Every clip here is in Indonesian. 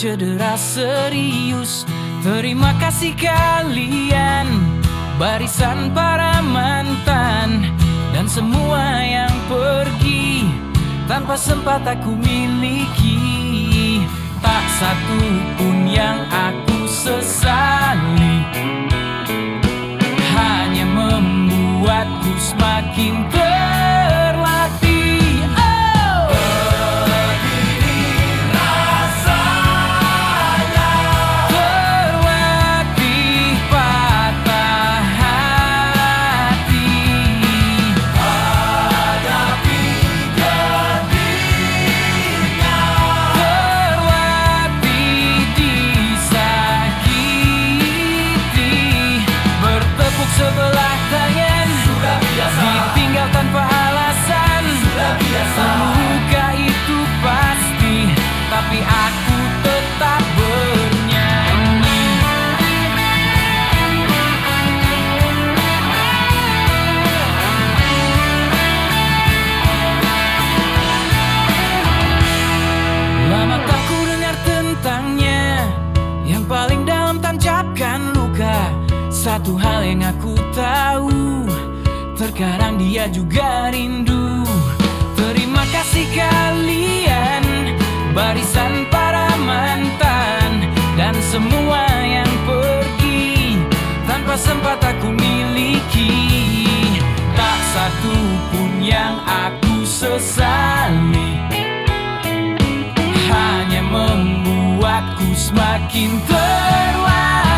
cedera serius. Terima kasih kalian Barisan para mantan Dan semua yang pergi. Tanpa sempat aku miliki Tak satu pun yang aku sesali. Hanya membuatku semakin terlatih dia juga rindu. Terima kasih kalian Barisan para mantan Dan semua yang pergi. Tanpa sempat aku miliki Tak satu pun yang aku sesali. Hanya membuatku semakin terlatih.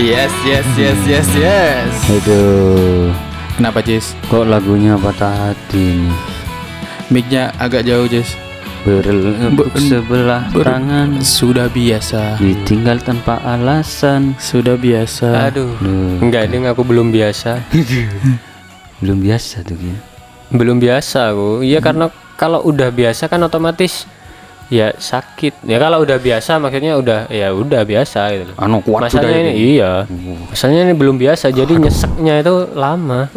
Yes, yes, yes, yes, yes. Aduh, Kenapa, Jis? kok lagunya patah hati nih? Mic-nya agak jauh, Jis. Berlepuk Ber- sebelah ber- tangan, Sudah biasa. ditinggal tanpa alasan. Sudah biasa. Aduh, Duh, enggak ding aku belum biasa. belum biasa tuh ya. belum biasa aku. Iya karena kalau udah biasa kan otomatis ya sakit. Ya kalau udah biasa maksudnya udah ya udah biasa gitu. Anu kuat sudah Masalahnya ini ini. iya. Masalahnya ini belum biasa jadi nyeseknya itu lama.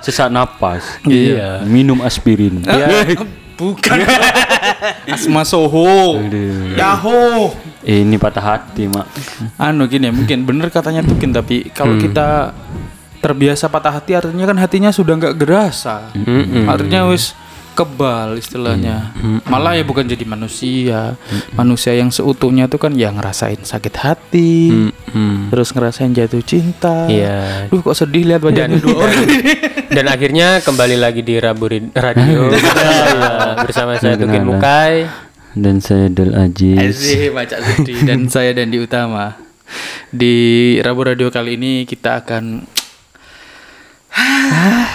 Sesak napas. Iya. Minum aspirin. Ya, Bukan. Asma Soho. Aduh. Yahoo. Ini patah hati, Mak. Anu gini, mungkin bener katanya Tukin tapi kalau kita terbiasa patah hati artinya kan hatinya sudah nggak gerasa. Mm-mm. Artinya wis kebal istilahnya. Malah ya bukan jadi manusia. Manusia yang seutuhnya tuh kan yang ngerasain sakit hati, Mm-mm. terus ngerasain jatuh cinta. Iya. Duh kok sedih lihat wajahnya Dan, dua orang. dan akhirnya kembali lagi di Rabu Radio bersama saya Tukin. Mukai. Dan saya Del Aziz. Asih baca sedih dan saya Dandi Utama. Di Rabu Radio kali ini kita akan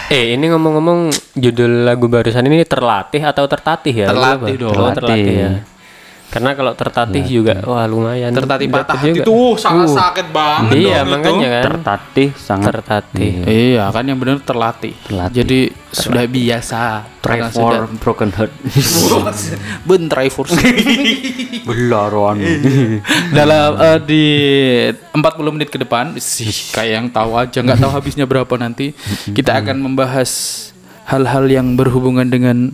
Eh ini ngomong-ngomong judul lagu barusan ini terlatih atau tertatih ya? Terlatih dong. Oh, terlatih ya. Terlatih. Karena kalau tertatih juga wah lumayan. tertatih patah hati juga. tuh sangat Uh, sakit banget Iya dong itu. makanya kan. Tertatih sangat tertatih. Iya kan yang benar terlatih. Terlatih. Jadi sudah biasa. Karena try sudah for broken heart. ben try for Belaron. dalam eh, di 40 menit ke depan sih kayak yang tahu aja nggak tahu habisnya berapa nanti kita akan membahas hal-hal yang berhubungan dengan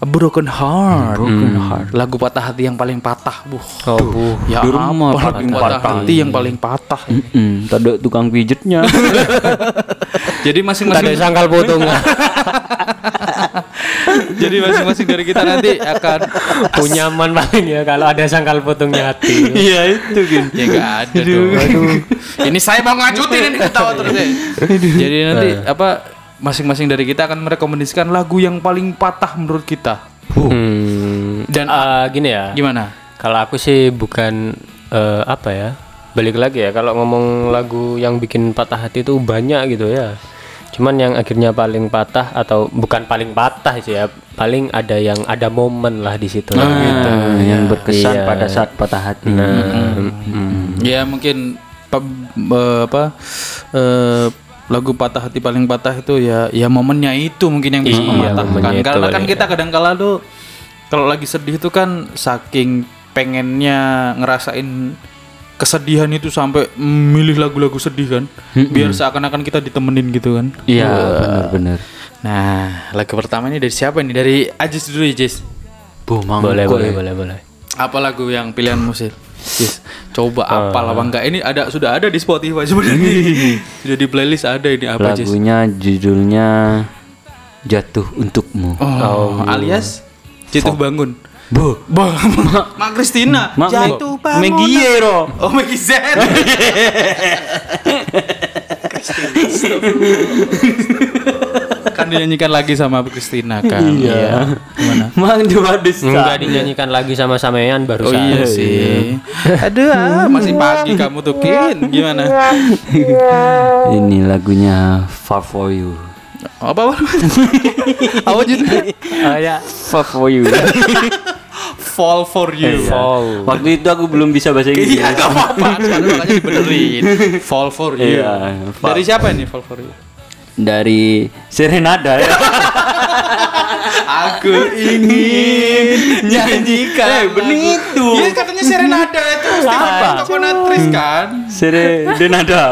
a broken heart. Broken heart. Lagu patah hati yang paling patah, buh. Oh, bu. Ya Di apa rumah lagu patah patah. hati yang paling patah. Mm, tak ada tukang pijetnya. Jadi Ada masing-masing sangkal potong. jadi masing-masing dari kita nanti akan Punyaman paling ya kalau ada sangkal potongnya hati. Iya itu kan. ya nggak ada dong. ini saya mau ngajutin ini ketawa terus ya. Jadi nanti apa masing-masing dari kita akan merekomendasikan lagu yang paling patah menurut kita. Hmm, Dan eh, gini ya. gimana? Kalau aku sih bukan eh, apa ya? Balik lagi ya kalau ngomong lagu yang bikin patah hati itu banyak gitu ya. Cuman yang akhirnya paling patah atau bukan paling patah sih ya, paling ada yang ada momen lah di situ. gitu. Ah, yang berkesan Iya. pada saat patah hati. Nah, mm, Ya mungkin eh, apa eh, lagu patah hati paling patah itu ya ya momennya itu mungkin yang bisa Iya, mematahkan. Karena kan kali kita kadang kala tuh kalau lagi sedih itu kan saking pengennya ngerasain kesedihan itu sampai milih lagu-lagu sedih kan biar seakan-akan kita ditemenin gitu kan Iya, benar-benar. nah lagu pertama ini dari siapa nih dari Ajis dulu ya Jis Bu, boleh, boleh, ya. boleh, boleh. apa lagu yang pilihan musik Jis coba apa apa enggak ini ada sudah ada di Spotify sebenarnya. Sudah di playlist ada ini apa Jis? Lagunya judulnya Jatuh Untukmu. oh, alias jatuh bangun. Bu, Bang, Mak Kristina. Mak jatuh bangun. Megiero. oh Maggie Z kan dinyanyikan lagi sama Kristina kan iya gimana Mang dua desa. Enggak dinyanyikan lagi sama Samean baru Oh iya sih. Aduh, ah, masih pagi kamu tuh Kin. Gimana? Ini lagunya Far For You. Apa apa? apa judulnya? Oh ya. Far For You. Fall for you. Fall. Waktu itu aku belum bisa bahasa Inggris. Iya, gak apa-apa. Sekarang makanya dibenerin. Fall for you. Iya, fall. Dari siapa ini Fall for you? Dari Serenada ya. Aku ingin nyanyikan. Eh, bener itu. Iya, katanya Serenada itu. Apa? Coconut Trees kan? Serenada.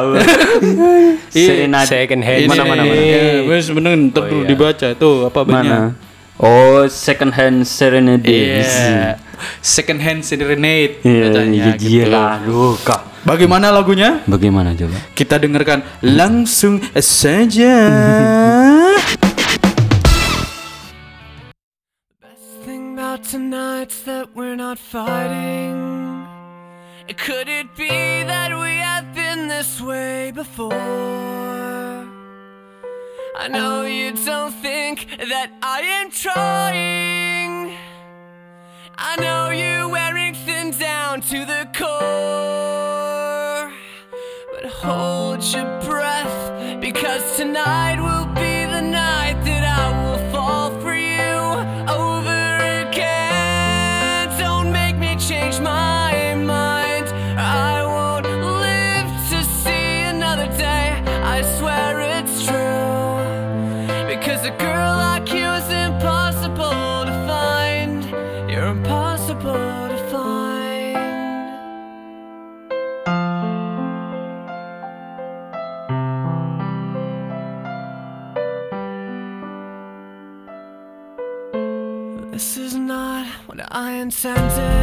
Serenada. Second hand. Ini, Mana, mana, mana? Ya, wes bener ntar dulu dibaca itu apa banyak. Oh, second hand serenade. Iya. Second hand serenade Iya, katanya iya, gitu. gila. Aduh, Kak. Bagaimana lagunya? Bagaimana coba? Kita dengarkan langsung saja. Best thing about tonight's that we're not fighting. Could it be that we have been this way before? I know you don't think that I am trying. I know you're wearing thin down to the core. But hold your breath because tonight will I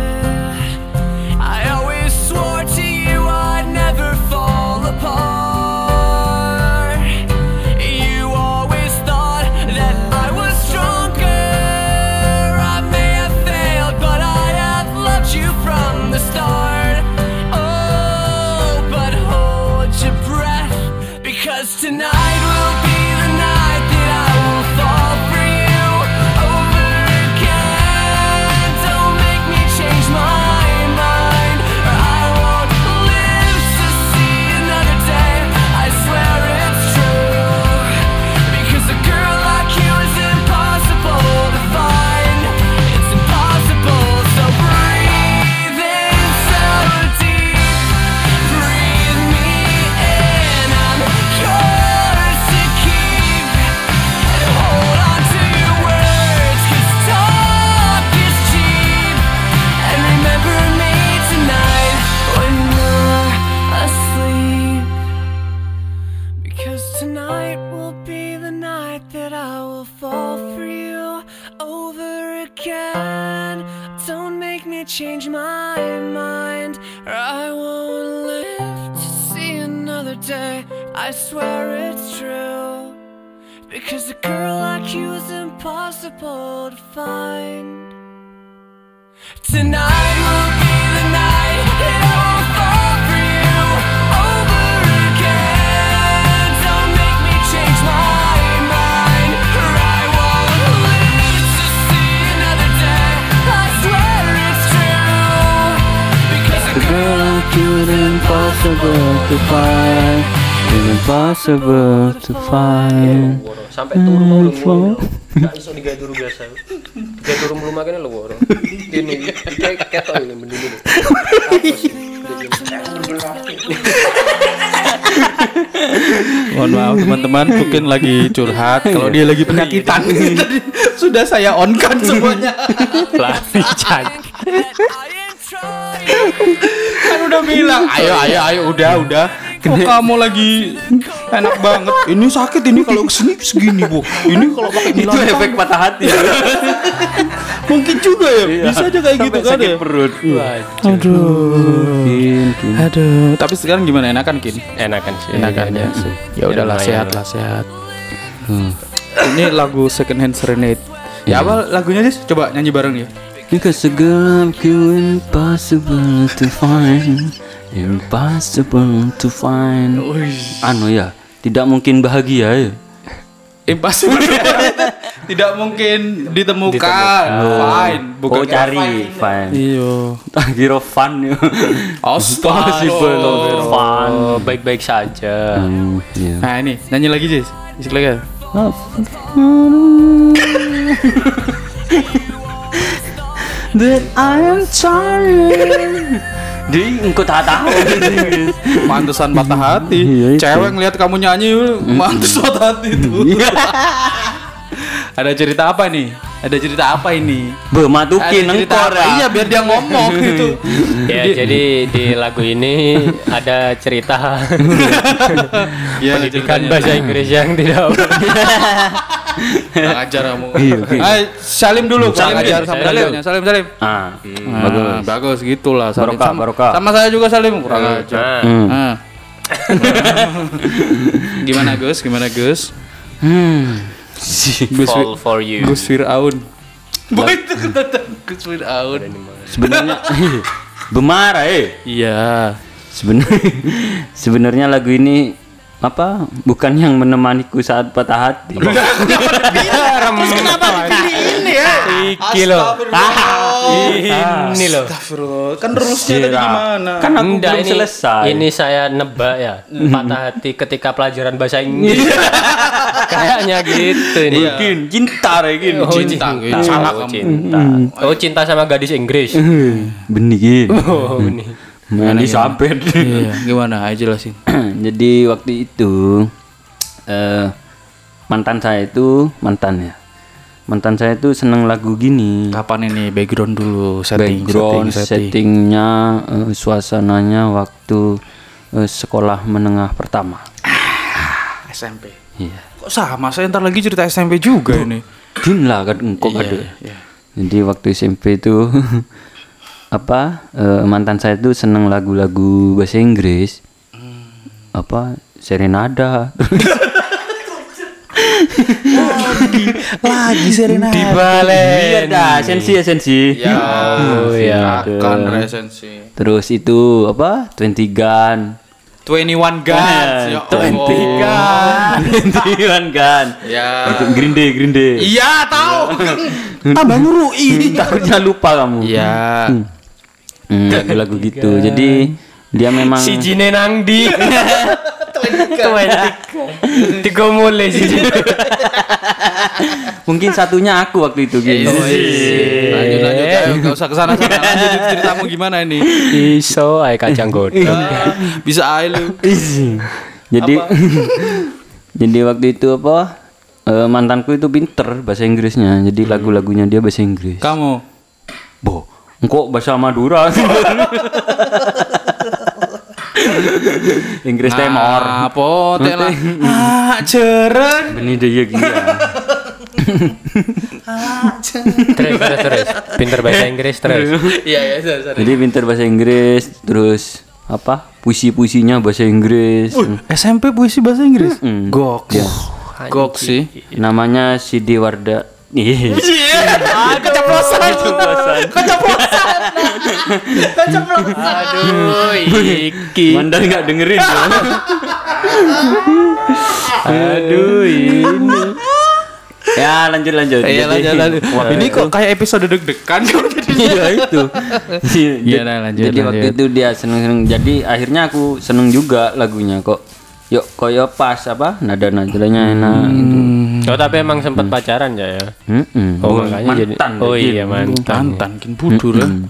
Impossible to find sampai turu mau lu. Gak iso digawe turu biasa. Digawe turu mulu makane lu woro. Ini ketok ini mending ini. Mohon maaf teman-teman, mungkin lagi curhat. Kalau dia lagi penyakitan, sudah saya on kan semuanya. Lari kan udah bilang, ayo ayo ayo udah udah. Kok kamu lagi enak banget. Ini sakit ini kalau ke sini segini bu. Ini kalau pakai Itu efek patah hati mungkin juga ya. Bisa aja kayak gitu kan sakit ya. perut Aduh. Kin, kin. Aduh. Tapi sekarang gimana? Enakan kin? Enakan sih. Enakan ya. Ya udahlah sehat lah sehat. Ini lagu Second Hand Serenade. Ya apa lagunya sih? Coba nyanyi bareng ya. Because a girl you impossible to find Impossible to find Anu ya Tidak mungkin bahagia ya Impossible. Tidak mungkin ditemukan. Fine. Bukan Oh cari Fine Iyo. Kira fun ya Astaga. Fun baik-baik saja. Hmm, iya. Nah ini nyanyi lagi Jis. Isik lagi. That I am tired Di engkau tak tahu Mantesan patah hati. Iya. Cewek ngeliat kamu nyanyi, mantes patah hati itu. Ada cerita apa nih? Ada cerita apa ini? Be Ada matukin cerita engkau apa? Iya biar dia ngomong gitu. Ya, jadi di lagu ini ada cerita Iya, pendidikan bahasa Inggris yang tidak Kurang ajar kamu. Iya, oke. Ay, salim dulu, Salim, ajar salim. sama salimnya. Salim, salim. Ah, Nah, bagus bagus gitulah salim. Barokah, sama, barokah. sama saya juga salim kurang ajar. Nah, Hmm. Ah. Gimana Gus? Gimana Gus? Hmm. Gus fall for you. Gus Fir'aun. Boy itu Gus Fir'aun. Sebenarnya Bemara eh Iya. Sebenarnya sebenarnya lagu ini apa bukan yang menemaniku saat patah hati. Iki loh. Ini loh. Astagfirullah. Kan rulesnya tadi gimana? Kan aku belum ini, selesai. Ini saya nebak ya. Patah hati ketika pelajaran bahasa Inggris. Kayaknya gitu ini. Mungkin cinta lagi. Oh, cinta. cinta. Salah Oh, kamu. cinta. Oh, cinta sama gadis Inggris. Benih gitu. Oh, ini. Mandi sampai. Iya, gimana? Ayo jelasin. Jadi waktu itu eh mantan saya itu mantan ya. Mantan saya itu seneng lagu gini. Kapan ini background dulu setting Background setting, setting. settingnya eh, suasananya waktu eh, sekolah menengah pertama. SMP. Iya. Kok sama? Saya ntar lagi cerita SMP juga ini. Din lah kan engkau Iya, kado. iya. Jadi waktu SMP itu apa eh, mantan saya itu seneng lagu-lagu bahasa Inggris. Apa Serenada. Lagi Serena. Iya dah, sensi ya sensi. Ya, Oh, ya. akan resensi. Terus itu apa? 20 Gun. 21 Guns. Ya Twenty Allah. Gun. 21 Gun. Ya. Itu Green Day, Green Day. Iya, tahu. Tambah ngurui. Takutnya lupa kamu. Iya. Hmm, lagu-lagu gitu. Jadi dia memang Si Jine nang di. Tiga mulai si Jine. mungkin satunya aku waktu itu gitu. Lanjut lanjut ayo enggak usah ke sana sana. Lanjut ceritamu gimana ini? Iso ay kacang godong. Bisa aja lu. Jadi jadi waktu itu apa? eh, mantanku itu pinter bahasa Inggrisnya. Jadi lagu-lagunya dia bahasa Inggris. Kamu Boh, engkau bahasa Madura. Inggris temor. Apa tela? Ah, jeren. Ini dia gila. Terus terus terus. Pinter bahasa Inggris terus. Iya, iya, sorry, sorry. Jadi pinter bahasa Inggris, terus apa? Puisi-puisinya bahasa Inggris. SMP puisi bahasa Inggris. Hmm. Gok. Ya. Gok sih. Namanya Sidi Warda. Ih. Keceplosan. Keceplosan. Aduh, iki. Mandar nggak dengerin. ya? Aduh, ini. ya lanjut lanjut. Iya Jadi- lanjut lanjut. Waktu Ini kok kayak episode deg-degan Iya itu. Iya, nah, lanjut, Jadi waktu lanjut. itu dia seneng-seneng. Jadi akhirnya aku seneng juga lagunya kok. Yuk koyo pas apa nada nadanya enak gitu. Oh tapi emang sempat pacaran ya ya. Mm-mm. Oh, makanya jadi mantan Oh lagi. iya mantan. Mantan kin budur lah. Mm.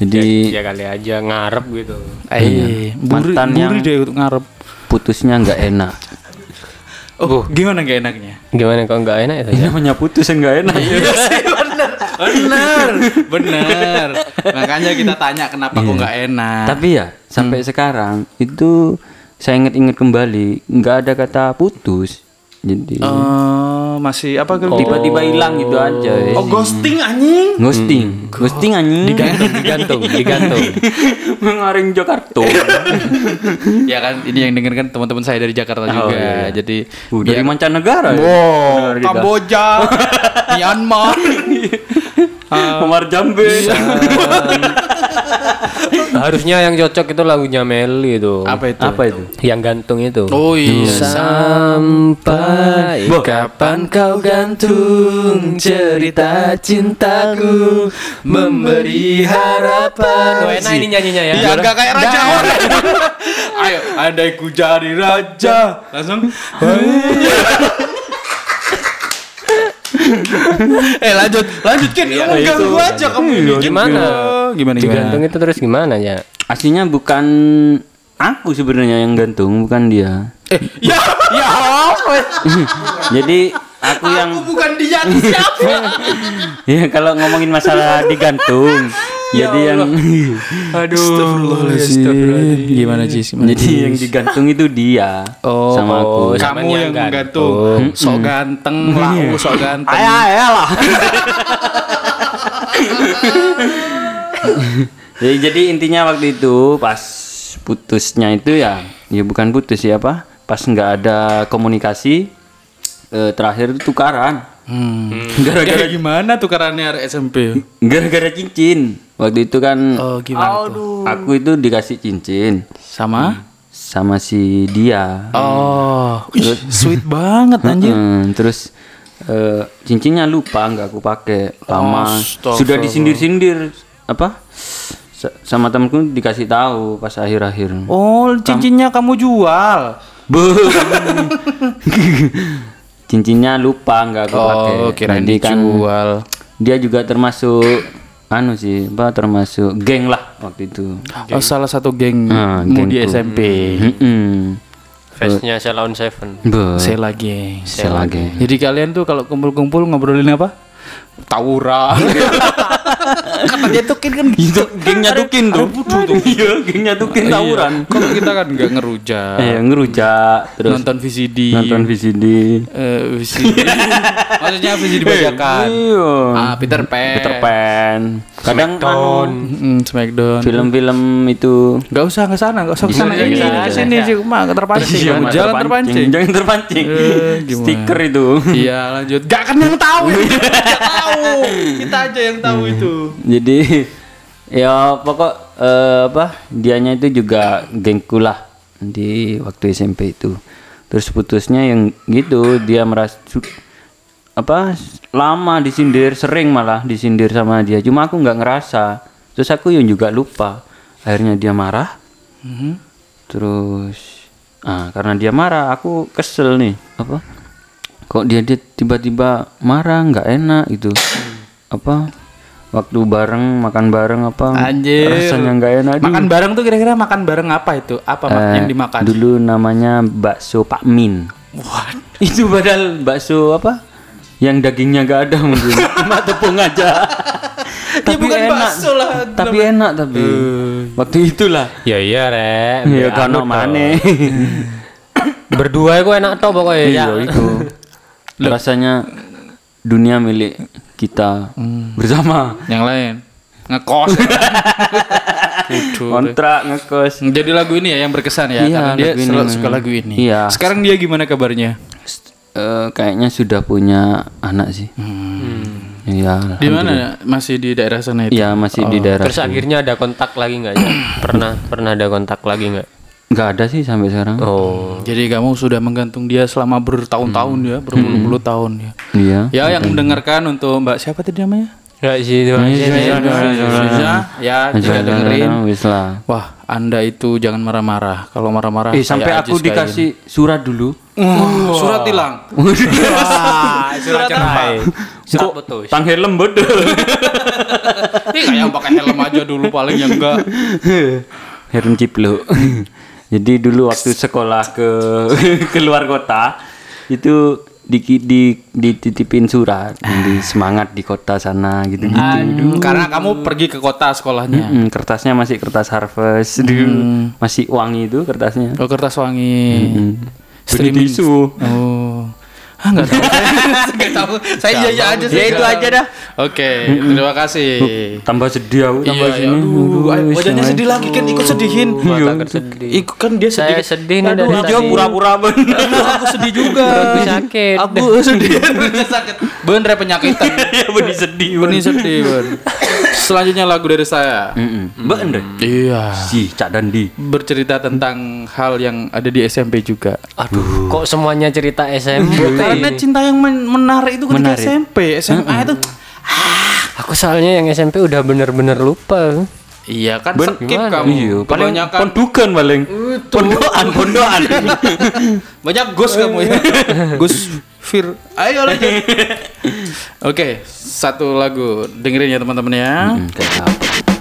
Jadi Ya kali aja ngarep gitu. Eh, buri, Mantan buri yang- deh untuk ngarep. putusnya nggak enak. Oh, gimana gak enaknya? Gimana kok nggak enak ya? Ini namanya putus yang nggak enak. Bener, bener. Makanya kita tanya kenapa kok nggak enak. Tapi ya sampai sekarang itu saya ingat-ingat kembali nggak ada kata putus. Jadi Eh, masih apa gitu? tiba-tiba hilang gitu aja. Oh, ghosting anjing. Ghosting, ghosting anjing. Digantung, digantung, digantung. Mengaring Jakarta. ya kan ini yang denger kan teman-teman saya dari Jakarta Oh, juga. iya. Jadi Uh, dari ya- mancanegara. ya? Wow, kita. Kamboja, Myanmar. Omar Jambe. Harusnya yang cocok itu lagunya Meli itu. Apa itu? Apa itu? Yang gantung itu. Oh iya. Sampai Kapan kau gantung cerita cintaku memberi harapan. Oh, enak ini nyanyinya ya. Iya, enggak kayak raja orang. Ayo, andai ku jadi raja. Langsung. eh lanjut, lanjutkan. Iya, Kamu ganggu aja kamu ini. Gimana? Gimana Digantung gimana? itu terus gimana ya? Aslinya bukan aku sebenarnya yang gantung, bukan dia. Eh, ya, ya apa? Jadi aku yang Aku bukan dia, siapa? ya kalau ngomongin masalah digantung. jadi yang Aduh, Astagfirullahaladzim. Gimana Jis? Gimana, jadi Jis? yang digantung itu dia Oh, sama aku. kamu Namanya yang gantung. gantung. Sok ganteng, lau, sok ganteng. Ayah, ayah lah. jadi, jadi intinya waktu itu pas putusnya itu ya, ya bukan putus ya apa? Pas nggak ada komunikasi, eh, terakhir itu tukaran. Hmm. Gara-gara Gara gimana tukarannya SMP? gara-gara cincin. Waktu itu kan Oh, gimana tuh? aku itu dikasih cincin Sama? sama si dia. Oh, ih, sweet banget anjir. Terus eh, cincinnya lupa nggak aku pakai lama Astaga. sudah disindir-sindir apa sa- sama temenku dikasih tahu pas akhir-akhir Oh, cincinnya kamu jual. Bu. cincinnya lupa nggak aku pakai Oh, kirain Jadi kan dijual. dia juga termasuk anu sih apa termasuk geng lah waktu itu Oh, salah satu geng Ah, mudi gengku. SMP. Mm-mm. Face-nya Sheila on Seven. Bu. Sela geng. Sela geng. Jadi kalian tuh kalau kumpul-kumpul ngobrolin apa? Tawuran. Katanya tuh kan kan itu gengnya tukin tuh iya gengnya tukin tawuran Kalau kita kan nggak ngerujak. eh ngerujak terus nonton VCD. nonton VCD Eh, VCD. Maksudnya VCD bajakan. iya Ah, Peter Pan. Peter Pan kadang anu, Hmm, Smackdown. film-film itu Gak usah ke sana, gak usah ke sana. Iya, Ini iya, iya. sini cuma terpancing. Iya, Jangan terpancing. terpancing. jangan terpancing Eh, stiker itu Iya lanjut. Gak kan yang tahu. Gak tahu. Kita aja yang tahu itu. jadi ya pokok eh, apa dianya itu juga gengku lah di waktu SMP itu terus putusnya yang gitu dia merasa apa lama disindir sering malah disindir sama dia. Cuma aku nggak ngerasa. Terus aku yang juga lupa. Akhirnya dia marah. Terus ah karena dia marah aku kesel nih. Apa? Kok dia dia tiba-tiba marah nggak enak gitu. Apa? Waktu bareng makan bareng apa? Anjir. rasanya nggak enak Aduh. Makan bareng tuh kira-kira makan bareng apa itu? Apa Eh, yang dimakan? dulu namanya bakso Pak Min. Wah, itu padahal bakso apa yang dagingnya nggak ada mungkin cuma tepung aja. Tapi bukan enak. bakso lah, tapi enak tapi. Waktu itulah. Ya iya rek. ya kan anu mana Berdua itu enak toh pokoknya ya. iya itu. Rasanya dunia milik kita bersama. Yang lain. Ngekos. Kontrak ngekos. Jadi lagu ini ya yang berkesan ya, Iya, karena dia selalu suka lagu ini. Iya. Sekarang dia gimana kabarnya? Eh, kayaknya sudah punya anak sih Iya Di mana? Masih di daerah sana itu? Iya masih di daerah Terus akhirnya ada kontak lagi nggak ya? pernah pernah ada kontak lagi nggak? nggak ada sih sampai sekarang. Oh. Jadi kamu sudah menggantung dia selama bertahun-tahun ya, berpuluh-puluh tahun ya. Iya. Ya yang mendengarkan untuk Mbak siapa tadi namanya? Enggak sih, Ya, dengerin. Wah, Anda itu jangan marah-marah. Kalau marah-marah Eh sampai aku dikasih surat dulu. surat hilang. surat cerai. Surat putus. Tang helm betul. Ih, kayak yang pakai helm aja dulu paling yang enggak. Herum Ciplo. Jadi dulu waktu sekolah ke keluar kota itu di, di dititipin surat di semangat di kota sana gitu gitu. Hmm, karena kamu pergi ke kota sekolahnya. Mm, kertasnya masih kertas harvest dulu. Masih wangi itu kertasnya. Oh, kertas wangi. Streaming Streaming. Oh. Ah, enggak tahu. Enggak tahu. Saya iya iya aja sih. Ya itu aja dah. Oke, terima kasih. Tambah sedih aku tambah Iya, sini. aduh, wajahnya sedih lagi kan ikut sedihin. Iya. Ikut kan dia sedih. Saya sedih nih dari Dia tadi. pura-pura ben. Aku sedih juga. Perutku sakit. Aku sedih. Perutnya sakit. Bener penyakitan. Ya benih sedih. Benih sedih, Ben. Selanjutnya lagu dari saya. Bener. Iya. Si Cak Dandi. Bercerita tentang hal yang ada di SMP juga. Aduh, kok semuanya cerita SMP? Karena cinta yang men- menarik itu ketika Menarik. SMP, SMA itu. Aku soalnya yang SMP udah bener-bener lupa. Iya kan Ben, skip gimana? kamu. Iya, paling Kebanyakan pondukan paling. Pondokan, pondokan. banyak gus kamu ya. gus Fir. Ayo lanjut. Oke, satu lagu dengerin ya teman-teman ya. Selepas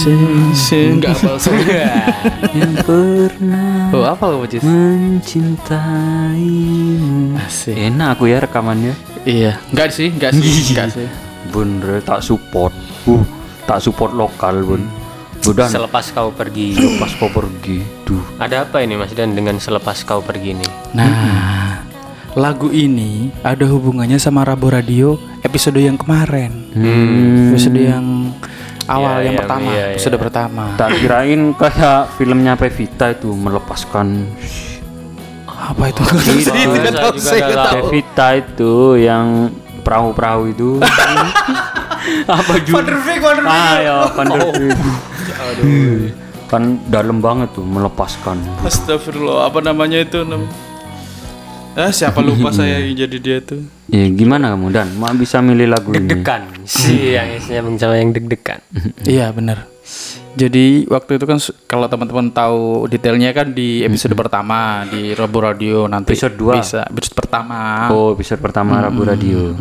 Enggak apa yang pernah Oh, apa lo, mencintaimu. Asik. Enak aku ya rekamannya. Iya, enggak sih, enggak sih, enggak sih. Bener tak support. Uh, tak support lokal bun. Budan. Selepas kau pergi. Pas kau pergi. Duh. Ada apa ini Mas Dan dengan selepas kau pergi ini? Nah, lagu ini ada hubungannya sama Rabu Radio episode yang kemarin. Episode yang awal Iya, yang iya, pertama, iya, iya. episode pertama. Tak kirain kayak filmnya Pevita itu melepaskan Apa itu? Juga nggak tahu. Pevita itu yang perahu-perahu itu. Apa juga? Ah, ya, Van der Beek. Kan dalam banget tuh melepaskan. Astagfirullah, apa namanya itu? Nam- Ah, siapa lupa saya yang jadi dia tuh. Ya gimana kamu Dan? Mau bisa milih lagu ini? Deg-degan. Si yang isinya sama yang deg-degan. Iya, benar. Jadi waktu itu kan kalau teman-teman tahu detailnya kan di episode pertama di Rabu Radio nanti Episode dua. bisa episode pertama. Oh, episode pertama Rabu Radio.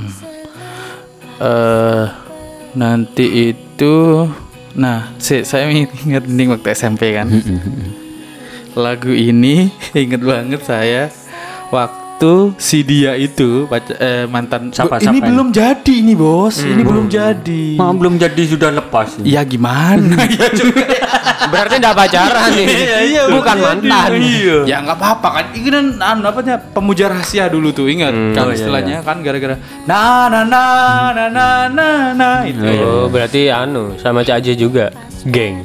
eh nanti itu nah si, saya ingat ini waktu SMP kan lagu ini inget banget saya waktu si dia itu eh, mantan Siapa- ini siapa ini? belum jadi ini bos ini belum jadi Ma, belum jadi sudah lepas. ini. ya gimana ya juga Berarti enggak pacaran nih. iya, Bukan mantan. ya nggak apa-apa kan ini kan anu apa namanya, pemuja rahasia dulu tuh ingat kan Oh, iya, istilahnya kan gara-gara na na na na na na na itu Oh, berarti anu sama Cak juga. Geng.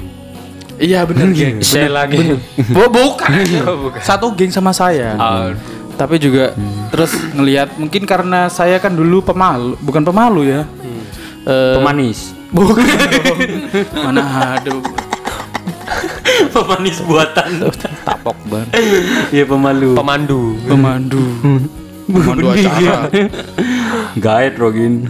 Iya bener geng. Saya lagi. Bu- bukan. Satu geng sama saya. Tapi juga terus ngelihat mungkin karena saya kan dulu pemalu, bukan pemalu ya. Eh, Pemanis. bukan. Mana ada Pemanis buatan. tapok ban. Iya pemalu. Pemandu. Pemandu. Pemandu acara. Gaet Rogin.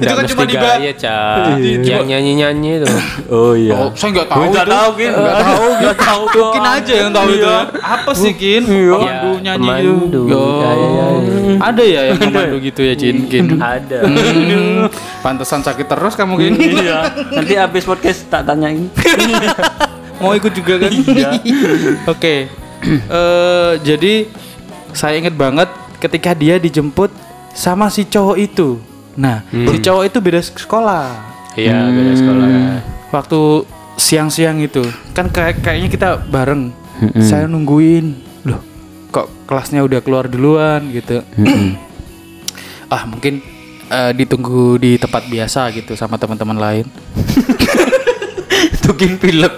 Itu kan cuma gaya, Cak. Yang nyanyi-nyanyi itu. Oh iya. Oh, saya nggak tahu. Nggak itu. tahu, Kin. Nggak Eh, tahu, nggak tahu. Mungkin aja yang tahu itu. Apa sih Kin? Pemandu Iya, nyanyi pemandu. itu. Oh. Ya, ya, ya. Ada ya yang pemandu gitu ya Cin? Kin. Ada. Hmm, pantesan sakit terus kamu Kin. Iya. Nanti habis podcast tak tanyain. mau ikut juga kan? Oke. Eh, jadi saya ingat banget ketika dia dijemput sama si cowok itu. Nah, si cowok itu beda sekolah. Iya, beda sekolah. Waktu siang-siang itu kan kayak kayaknya kita bareng. Saya nungguin. Loh, kok kelasnya udah keluar duluan gitu. ah, mungkin eh, ditunggu di tempat biasa gitu sama teman-teman lain. Tukin pilek.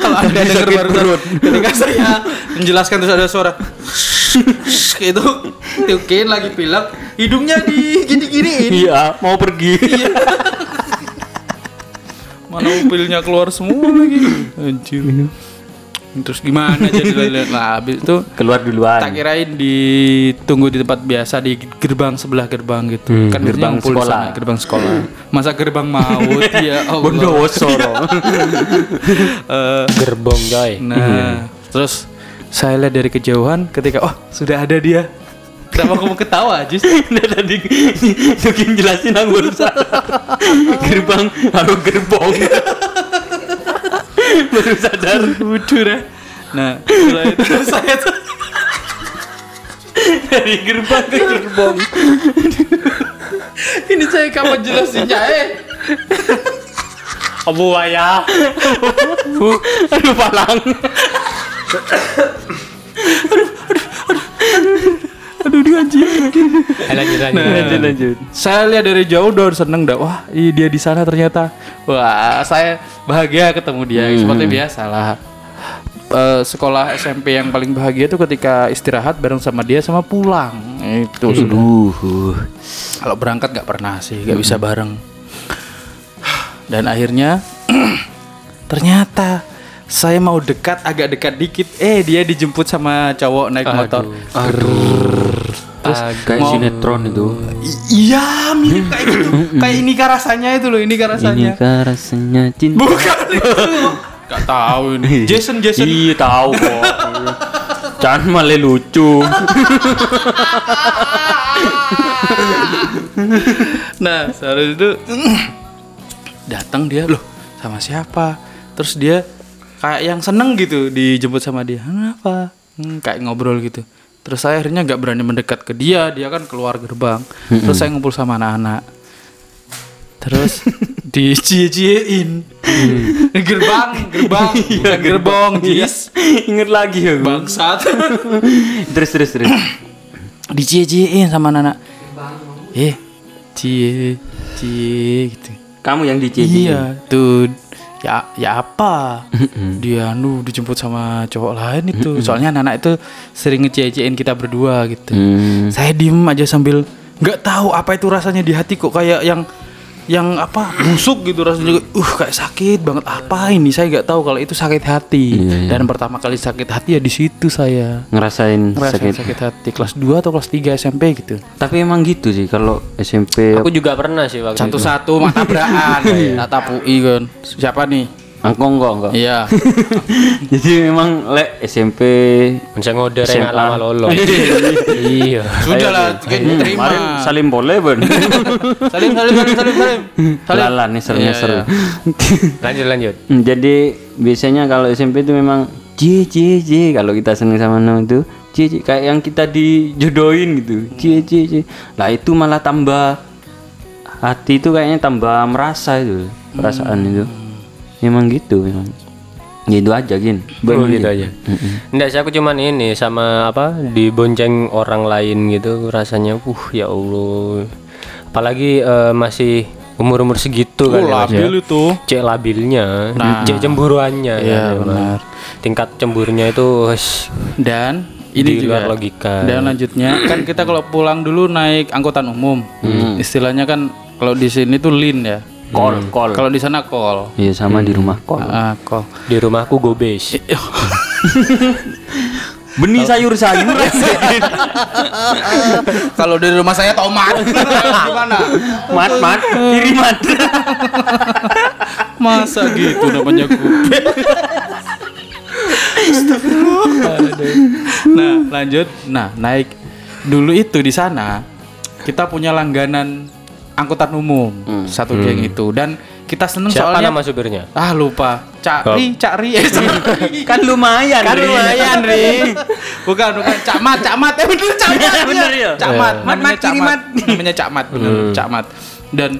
kalau anda dengar baru ketika saya menjelaskan terus ada suara itu tukin lagi pilek. Hidungnya di gini giniin Iya, mau pergi. mana upilnya keluar semua lagi. Anjir. Terus gimana jadi nah habis itu Keluar duluan. tak kirain ditunggu di tempat biasa di gerbang sebelah gerbang gitu. Kan gerbang sekolah. sana, gerbang sekolah. Masa gerbang maut? Ya Allah. Bondowoso. Eh, Gerbong, coy. Nah, terus saya lihat dari kejauhan ketika oh sudah ada dia. Kenapa kamu ketawa, Jis? Nah tadi Tukin jelasin aku barusan. Gerbang, halo gerbong. Baru sadar. Lucu deh. Nah, setelah itu saya tuh Dari gerbang ke gerbong. ini saya kapan jelasinnya eh? Abu ayah. Aduh palang. Aduh dia anjir. Lanjut, lanjut. Lanjut lanjut. Saya lihat dari jauh udah seneng dah. Wah, ih, dia di sana ternyata. Wah, saya bahagia ketemu dia. Seperti biasa lah. Eh, sekolah SMP yang paling bahagia itu ketika istirahat bareng sama dia sama pulang. Itu sudah. Uh, Kalau berangkat nggak pernah sih, nggak bisa bareng. Dan akhirnya ternyata saya mau dekat agak dekat dikit, eh dia dijemput sama cowok naik motor. Terus kayak mau- sinetron itu. Iya, mirip kayak gitu. kayak ini rasanya itu loh, ini rasanya. Ini rasanya cinta. Bukan itu. Gak tahu ini. Jason Jason. Iya tahu kok. Jangan malah lucu. Nah, seharusnya itu datang dia loh sama siapa terus dia kayak yang seneng gitu dijemput sama dia. Kenapa Hmm, kayak ngobrol gitu. Terus saya akhirnya nggak berani mendekat ke dia dia kan keluar gerbang. Terus saya ngumpul sama anak-anak. Terus dicie-ciein. Gerbang gerbang bukan gerbong jis. Ingat lagi ya. bangsat. Terus terus terus. dicie-ciein sama anak-anak. Eh cie cie gitu. Kamu yang dicije. iya tuh ya ya apa? Dia nu dijemput sama cowok lain itu. Soalnya anak-anak itu sering ngecie-ciein kita berdua gitu. Hmm. saya diem aja sambil nggak tahu apa itu rasanya di hati kok. Kayak yang yang apa busuk gitu rasanya. Uh kayak sakit banget. Apa ini? Saya nggak tahu kalau itu sakit hati. Iya, dan pertama kali sakit hati ya di situ saya. Ngerasain ngerasain sakit. sakit. hati. Kelas 2 atau kelas 3 SMP gitu. Tapi emang gitu sih kalau SMP Aku juga pernah sih waktu itu. satu-satu mak tabrakan. Tak tapui kan. Siapa nih Angkong enggak enggak. iya Jadi memang lek SMP Bisa ngoder SMA. enak lama lolo. iya. sudah lah Hmm, terima kemarin salim boleh ben. salim salim salim salim salim salim Lala neser Iya, neser. iya. Lanjut lanjut. Hmm, Jadi biasanya kalau SMP itu memang cie cie cie kalau kita seneng sama nama itu cie cie kayak yang kita dijodohin gitu cie cie cie lah itu malah tambah hati itu kayaknya tambah merasa itu perasaan itu memang gitu memang gitu aja gin Oh, gitu aja. Enggak sih aku cuman ini sama apa dibonceng orang lain gitu rasanya uh ya Allah. Apalagi eh, masih umur-umur segitu kan ya, Mas, ya. labil itu Cek labilnya, Nah. cek cemburuannya Iya, kan, emang. benar. Tingkat cemburunya itu wes, dan Di ini juga luar logika. dan lanjutnya kan kita kalau pulang dulu naik angkutan umum istilahnya kan kalau di sini tuh lin ya kol kol kalau di sana kol iya sama di rumah kol ah kol di rumahku gobes. benih sayur sayur kalau dari rumah saya tomat. Gimana? Mat mat kiriman masa gitu namanya gue nah lanjut. Nah naik. Dulu itu di sana kita punya langganan angkutan umum satu geng itu. Dan kita seneng Siapa soalnya nama supirnya? ah lupa. Cakri cakri eh Cakri. kan lumayan kan Ri. lumayan ri. Bukan bukan. Cakmat cakmat eh bener cakmat Bener. ya? cakmat Mat, namanya mat, kiri, cakmat mat. namanya cakmat bener. Cakmat dan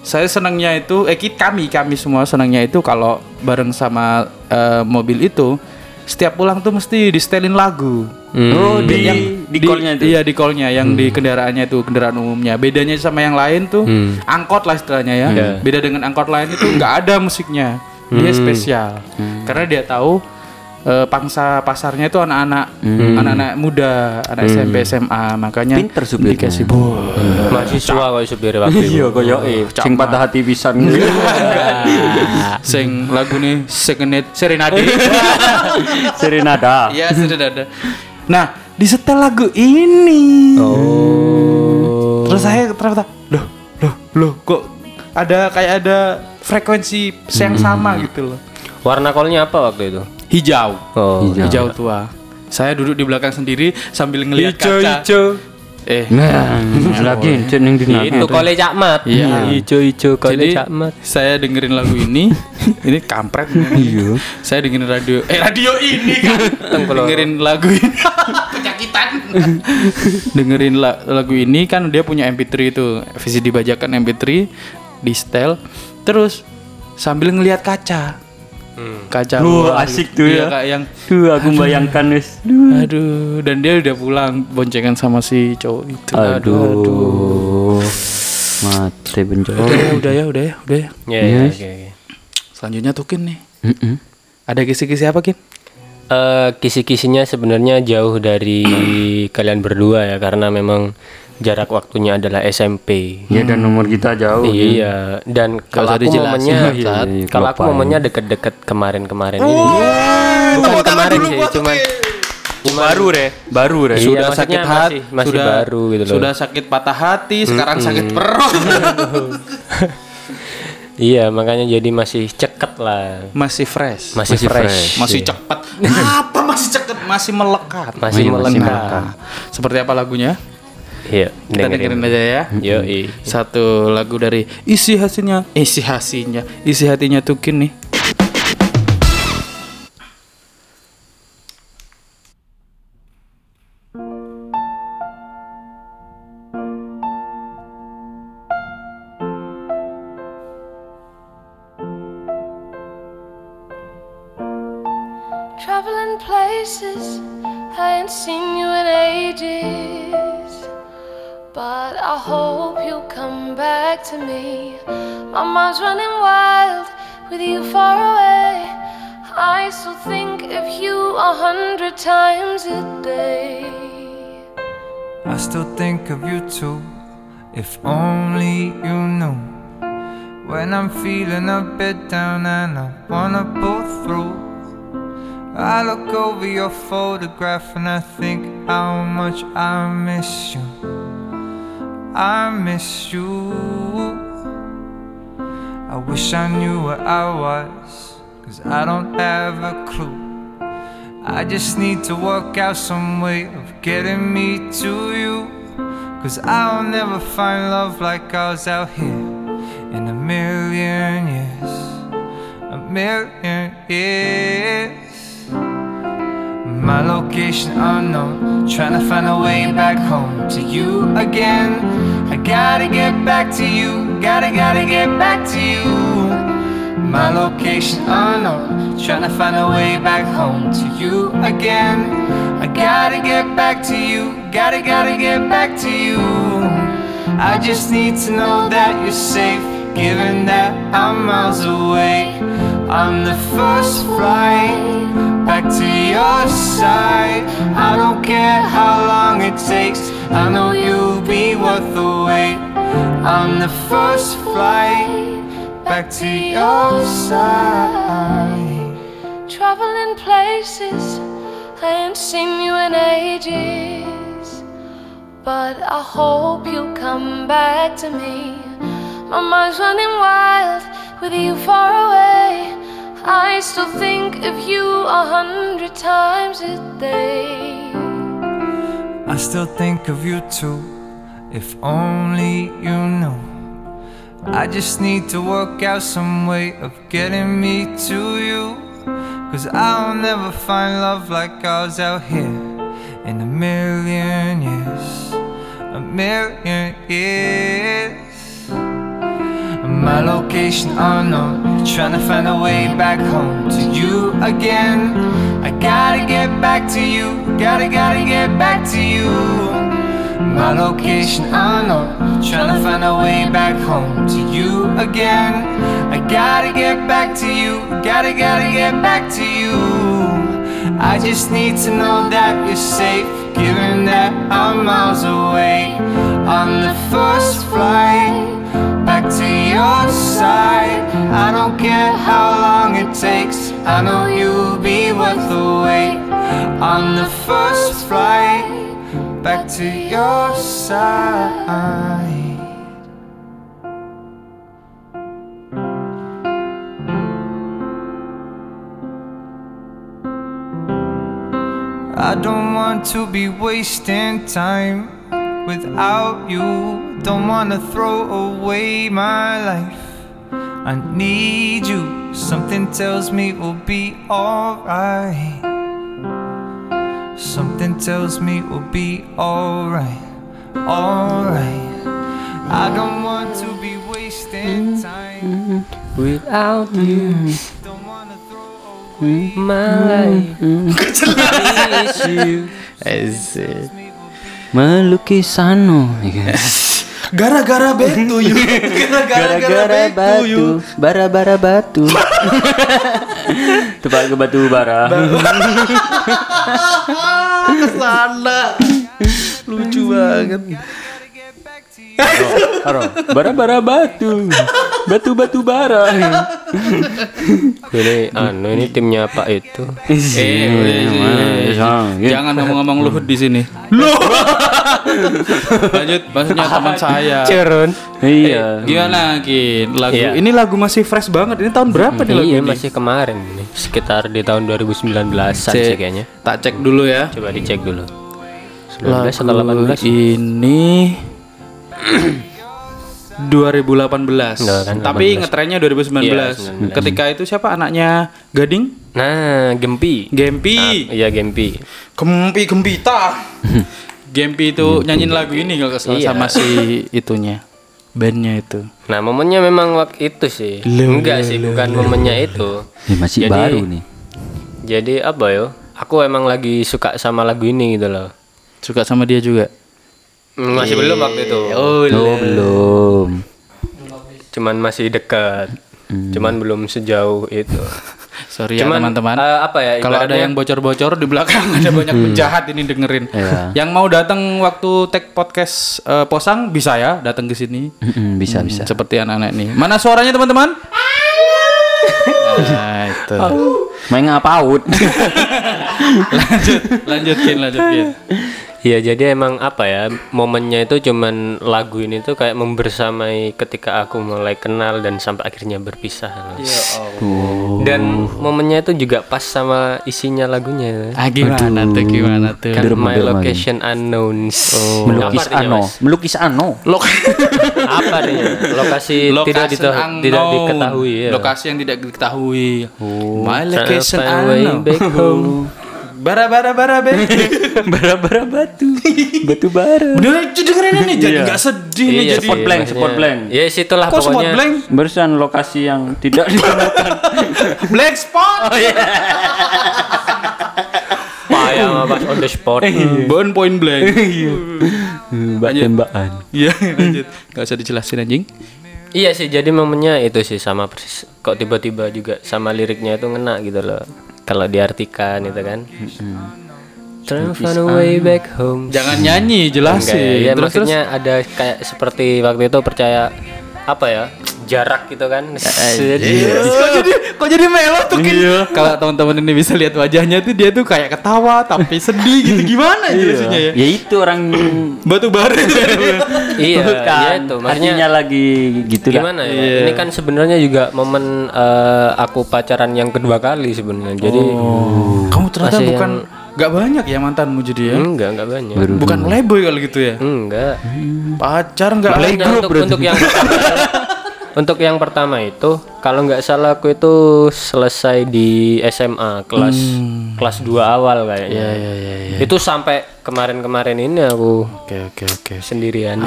saya senangnya itu eh kami kami semua senangnya itu kalau bareng sama eh, mobil itu setiap pulang tuh mesti di setelin lagu oh di yang di callnya itu? iya di callnya. Yang di kendaraannya itu kendaraan umumnya. Bedanya sama yang lain tuh angkot lah istilahnya ya. Beda dengan angkot lain itu nggak ada musiknya. Dia spesial. Karena dia tahu eh, pangsa pasarnya itu anak-anak anak-anak muda anak SMP SMA makanya Pinter supirnya. dikasih bo Mahasiswa kok supir waktu itu. iya koyo eh sing patah hati pisan sing lagu nih Serenade Serenade serenada Iya sudah ada. Nah di setel lagu ini. Oh. Terus saya ternyata loh loh loh kok ada kayak ada frekuensi yang sama gitu loh. Warna kolnya apa waktu itu? Hijau. Oh, Hijau tua. Saya duduk di belakang sendiri sambil ngelihat hijau kaca. hijau. Eh. nah lagi jeneng di Itu kole cakmat. Iya. Hijau hijau kole Jadi cakmat. saya dengerin lagu ini, ini kampret. Iya. Saya dengerin radio, eh radio ini kan. dengerin lagu ini. Penyakitan. dengerin la- lagu ini kan dia punya MP3 itu, VCD bajakan MP3 di setel. Terus sambil ngelihat kaca. Kaca Wah, luar asik gitu. tuh Iya, ya. kayak yang Duh, aku bayangkan wis. aduh dan dia udah pulang boncengan sama si cowok itu. Aduh. Mati bencong. Udah ya, udah ya, udah ya, udah ya. Ya, ya, oke, oke. Selanjutnya tuh Kin nih. Mm-mm. Ada kisi-kisi apa Kin? Eh, kisi-kisinya sebenarnya jauh dari kalian berdua ya karena memang jarak waktunya adalah SMP. Ya dan nomor kita jauh. Iya, dan kalau aku momennya Bangsat. Iya, iya, kalau aku momennya deket-deket kemarin-kemarin ini. Bukan kemarin sih, cuman baru re, baru re. Iya, sudah sakit hati, masih- masih sudah, baru gitu loh. Sudah sakit patah hati, sekarang sakit perut. iya, makanya jadi masih ceket lah. masih fresh. Masih, Masih fresh. fresh. Masih Iya. cepat. Apa masih cepat? Masih melekat. Masih Masih melekat. melekat. Seperti apa lagunya? Iya, Kita dengerin aja ya. Yo, Satu lagu dari isi hasilnya, isi hasilnya, isi hatinya Tukin nih. Traveling places I ain't seen you in ages. But I hope you'll come back to me. My mind's running wild with you far away. I still think of you a hundred times a day. I still think of you too, if only you knew. When I'm feeling a bit down and I wanna pull through, I look over your photograph and I think how much I miss you. I miss you. I wish I knew where I was, cause I don't have a clue. I just need to work out some way of getting me to you. Cause I'll never find love like ours out here in a million years. A million years. My location unknown, trying to find a way back home to you again. I gotta get back to you, gotta, gotta get back to you. My location unknown, trying to find a way back home to you again. I gotta get back to you, gotta, gotta get back to you. I just need to know that you're safe, given that I'm miles away. On the first flight back to your side. I don't care how long it takes, I know you'll be worth the wait. On the first flight back to your side. Traveling places I ain't seen you in ages. But I hope you'll come back to me. My mind's running wild with you far away. I still think of you a hundred times a day. I still think of you too, if only you knew. I just need to work out some way of getting me to you. Cause I'll never find love like ours out here in a million years. A million years. My location oh unknown, trying to find a way back home to you again. I gotta get back to you, gotta, gotta get back to you. My location oh unknown, trying to find a way back home to you again. I gotta get back to you, gotta, gotta get back to you. I just need to know that you're safe, given that I'm miles away. On the first flight to your side. I don't care how long it takes, I know you'll be worth the wait. On the first flight back to your side. I don't want to be wasting time without you. Don't wanna throw away my life. I need you. Something tells me we'll be alright. Something tells me we'll be alright. Alright. I don't want to be wasting mm-hmm. time. Without you, Don't wanna throw away. Mm-hmm. my life. Mm-hmm. Miss you. Asik. Melukisanu Gara-gara betu yuk. Gara-gara betu yuk. Bara-bara batu Tepat ke batu bara Ke sana. Lucu banget. Haro Bara-bara batu Batu-batu bara Ini anu ini timnya Pak itu. Eh, Jangan jangan ngomong-ngomong Luhut di sini. Lanjut, maksudnya teman saya. Cerun. Iya Gimana Kin? Lagu Iya. ini lagu masih fresh banget. Ini tahun berapa nih lagu Iya ini? masih kemarin nih. Sekitar di tahun 2019an sih kayaknya. Tak cek dulu ya. Coba dicek dulu. 19 atau Lagu 18 ini 2018. Enggak kan, Tapi 18. ngetrennya 2019. Iya, 19. Ketika itu siapa anaknya Gading? Nah, Gempi. Gempi. Ah, iya Gempi. Gempi Gempita. Gempi itu nyanyiin lagu ini kalau nggak salah Iya. sama si itunya. Bandnya itu. Nah, momennya memang waktu itu sih. Loh, Enggak sih, bukan momennya itu. Ini masih Jadi- baru nih. Jadi apa yo? Aku emang lagi suka sama lagu ini gitu loh. Suka sama dia juga. Hmm, Masih belum waktu itu. Oh, Oh, belum. Cuman masih dekat. Hmm. Cuman belum sejauh itu. Sorry ya Cuman, teman-teman. eh, apa ya, Kalau ada yang bocor-bocor di belakang ada banyak penjahat ini dengerin. Iya. Yang mau datang waktu take podcast eh, posang bisa ya datang ke sini. Bisa bisa. Hmm, Seperti anak-anak ini. Mana suaranya teman-teman? nah, itu. Main ngapaut. lanjut, lanjutin, lanjutin. Iya, jadi emang apa ya? Momennya itu cuman lagu ini tuh kayak membersamai ketika aku mulai kenal dan sampai akhirnya berpisah. loh. Dan momennya itu juga pas sama isinya lagunya. Ah gimana tuh gimana tuh? Kan Derma, My derma, Location Unknowns. melukis Apa artinya, ano, Mas? melukis ano. Lok Apa artinya? Lokasi tidak, Location dita- unknown. tidak diketahui ya. Lokasi yang tidak diketahui. My Trying to location unknown. home. Bara bara bara be. Bara-bara batu. Batu bara. Bener itu dengerin ini jadi nggak sedih nih Iya jadi. spot blank, maksudnya- spot blank. Ya situlah Kok spot pokoknya. blank? Barusan lokasi yang tidak ditemukan. Black spot. Payah mah pas on the spot. Bon point blank. Mbak tembakan. Iya lanjut. Gak usah dijelasin anjing. Iya sih, jadi momennya itu sih sama persis. Kok tiba-tiba juga sama liriknya itu ngena gitu loh. Kalau diartikan itu kan. Trying to find a way back home. Jangan nyanyi Enggak jelasin. ya, ya terus terus. maksudnya ada kayak seperti waktu itu percaya apa ya? Jarak gitu kan. Kok jadi kok jadi melo tuh Kin? Kalau teman-teman ini bisa lihat wajahnya tuh dia tuh kayak ketawa tapi sedih gitu. Gimana jelasinnya ya? Ya itu orang Batu bara. iya bukan. iya itu. maksudnya Hatinya lagi gitu lah. gimana ya? Ini kan sebenarnya juga momen eh, aku pacaran yang kedua kali sebenarnya. Jadi Kamu ternyata bukan nggak banyak ya mantanmu jadi ya? enggak enggak banyak Bukan playboy kalau gitu ya? enggak Pacar nggak Maksudnya untuk, untuk yang pertama, untuk yang pertama itu kalau nggak salah aku itu selesai di SMA kelas kelas 2 awal kayaknya. Itu sampai kemarin-kemarin ini aku Oke oke oke. sendirian.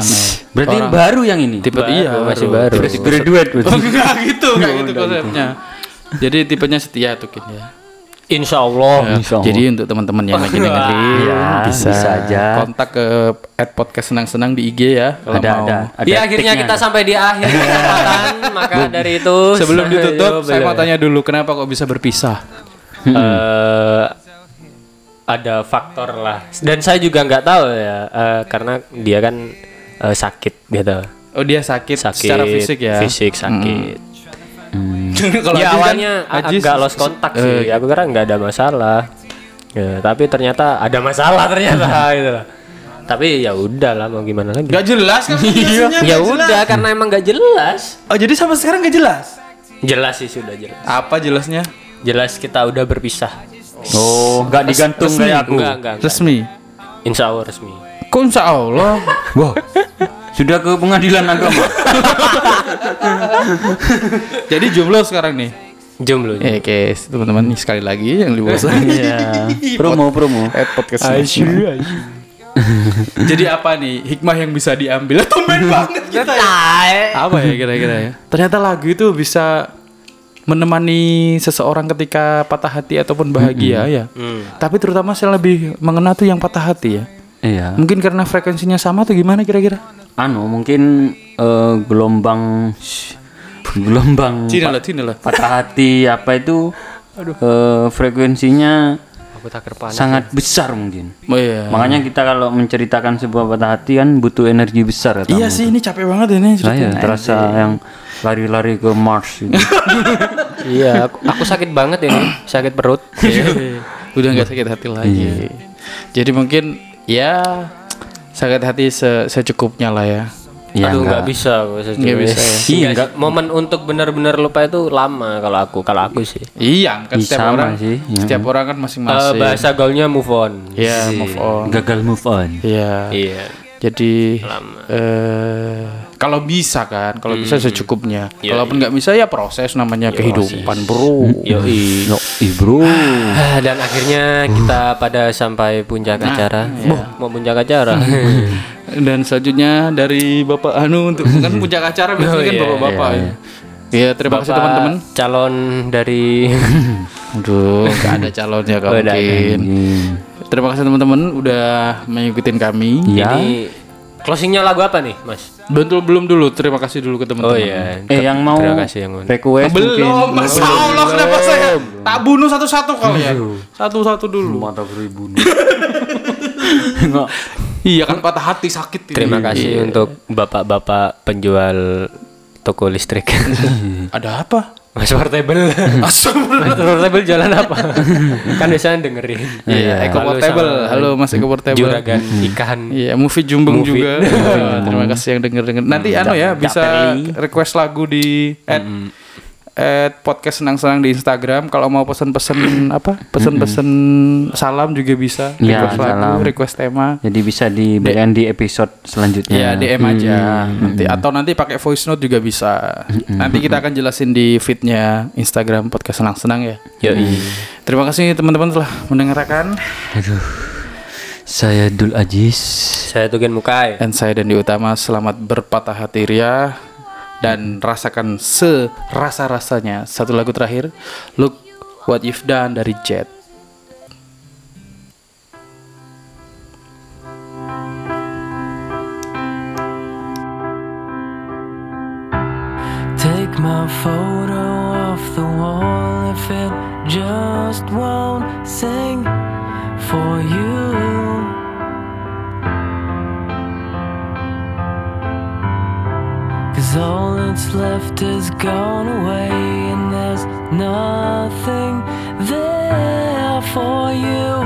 Berarti baru yang ini. Tipe iya masih baru. Berarti graduate berarti. Oh, enggak gitu, enggak gitu konsepnya. Jadi tipenya setia tuh ya. Insya Allah. Insya Allah. Jadi untuk teman-teman yang lagi dengerin Ya, bisa, bisa aja. kontak ke at podcast senang-senang di IG ya kalau Ada mau. ada. ada Di akhirnya tiknya. kita sampai di akhir kesempatan, maka dari itu Sebelum ditutup, yo, saya mau tanya dulu kenapa kok bisa berpisah? Eh, ada faktor lah dan saya juga nggak tahu ya eh, karena dia kan eh, sakit gitu Oh dia sakit, sakit secara fisik ya. fisik sakit Kalau ya kan- awalnya Ajis- agak lost kontak sih aku kira nggak ada masalah ya, tapi ternyata ada masalah ternyata gitu lah tapi ya udah lah mau gimana lagi Gak jelas kan penjelasannya, ya nggak udah karena emang nggak jelas Oh jadi sampai sekarang gak jelas? jelas sih sudah jelas Apa jelasnya? jelas kita udah berpisah Oh, enggak digantung resmi. kayak aku. enggak enggak, enggak. Resmi. insya Allah resmi Kok insya Allah? Wah. Sudah ke pengadilan agama. jadi jomblo sekarang nih. jomblo Eh guys, teman-teman nih sekali lagi yang di bawah Iya. Promo promo. at podcast. Jadi apa nih hikmah yang bisa diambil? Tumben banget kita ya. Apa ya kira-kira ya? Ternyata lagu itu bisa menemani seseorang ketika patah hati ataupun bahagia ya. Tapi terutama saya lebih mengena tuh yang patah hati ya. Iya. Mungkin karena frekuensinya sama tuh gimana kira-kira? Anu mungkin eh, gelombang gelombang Cina lah, Cina lah. patah hati apa itu eh, frekuensinya aku tak panas sangat besar mungkin. Oh iya. Makanya kita kalau menceritakan sebuah patah hati kan butuh energi besar kata Iya sih ini capek banget ini Saya ceritanya. terasa yang lari-lari ke Mars gitu. iya aku, aku sakit banget ini sakit perut Iya. Udah nggak sakit hati lagi. Jadi mungkin ya sakit hati se- secukupnya lah ya. Ya, Aduh enggak. nggak bisa sejujurnya. Nggak bisa ya? Iya, sih. momen untuk benar-benar lupa itu lama kalau aku kalau aku sih Iya, kan setiap sama orang sih, iya. setiap orang kan Eh, masing-masing. bahasa gaulnya move on Iya, move on. Gagal move on. Iya. iya Jadi eh kalau bisa kan, kalau bisa secukupnya. Iya, Kalaupun nggak bisa ya proses namanya kehidupan, Bro. Yoi. Yo, ih bro. Ah, Dan akhirnya kita pada sampai puncak acara. Boh, mau puncak acara. Dan selanjutnya dari Bapak Anu untuk kan puncak acara biasanya Oh, kan iya, bapak-bapak ya. Iya, terima kasih teman-teman. Calon dari Aduh, nggak ada calonnya Oh, ada. mungkin. Terima kasih teman-teman udah mengikutin kami. Ya. ini closingnya lagu apa nih, Mas? Bentul belum dulu, terima kasih dulu ke teman-teman. Oh iya. Eh yang mau Terima kasih yang mau. request Belum, mungkin. Masya Allah, kenapa saya tak bunuh satu-satu kalian? Satu-satu dulu. Mata beribu. Iya kan patah hati sakit ini. Terima kasih untuk bapak-bapak penjual toko listrik. Ada apa? Mas Portable. Mas Portable jalan apa? kan biasanya dengerin. Iya, Eko Halo Portable. sama Halo Mas Eko Portable. Juragan ikan. Iya, movie Jumbeng Movie. juga. Wah, terima kasih yang denger-denger. Nanti anu ya bisa request lagu di at, at podcast senang-senang di Instagram. Kalau mau pesen-pesen apa? Pesen-pesen salam juga bisa. Iya, Request lagu, salam. request tema. Jadi bisa diberikan di episode selanjutnya. Ya DM aja nanti atau nanti pakai voice note juga bisa. Nanti kita akan jelasin di feednya Instagram podcast senang-senang ya. Yoi. Terima kasih teman-teman telah mendengarkan Saya Dul Ajis. Saya Tugen Mukai. dan saya Dandi Utama selamat berpatah hati ria dan rasakan serasa-rasanya satu lagu terakhir Look What You've Done dari Jet. My photo off the wall if it just won't sing for you. Cause all that's left is gone away, and there's nothing there for you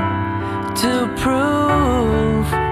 to prove.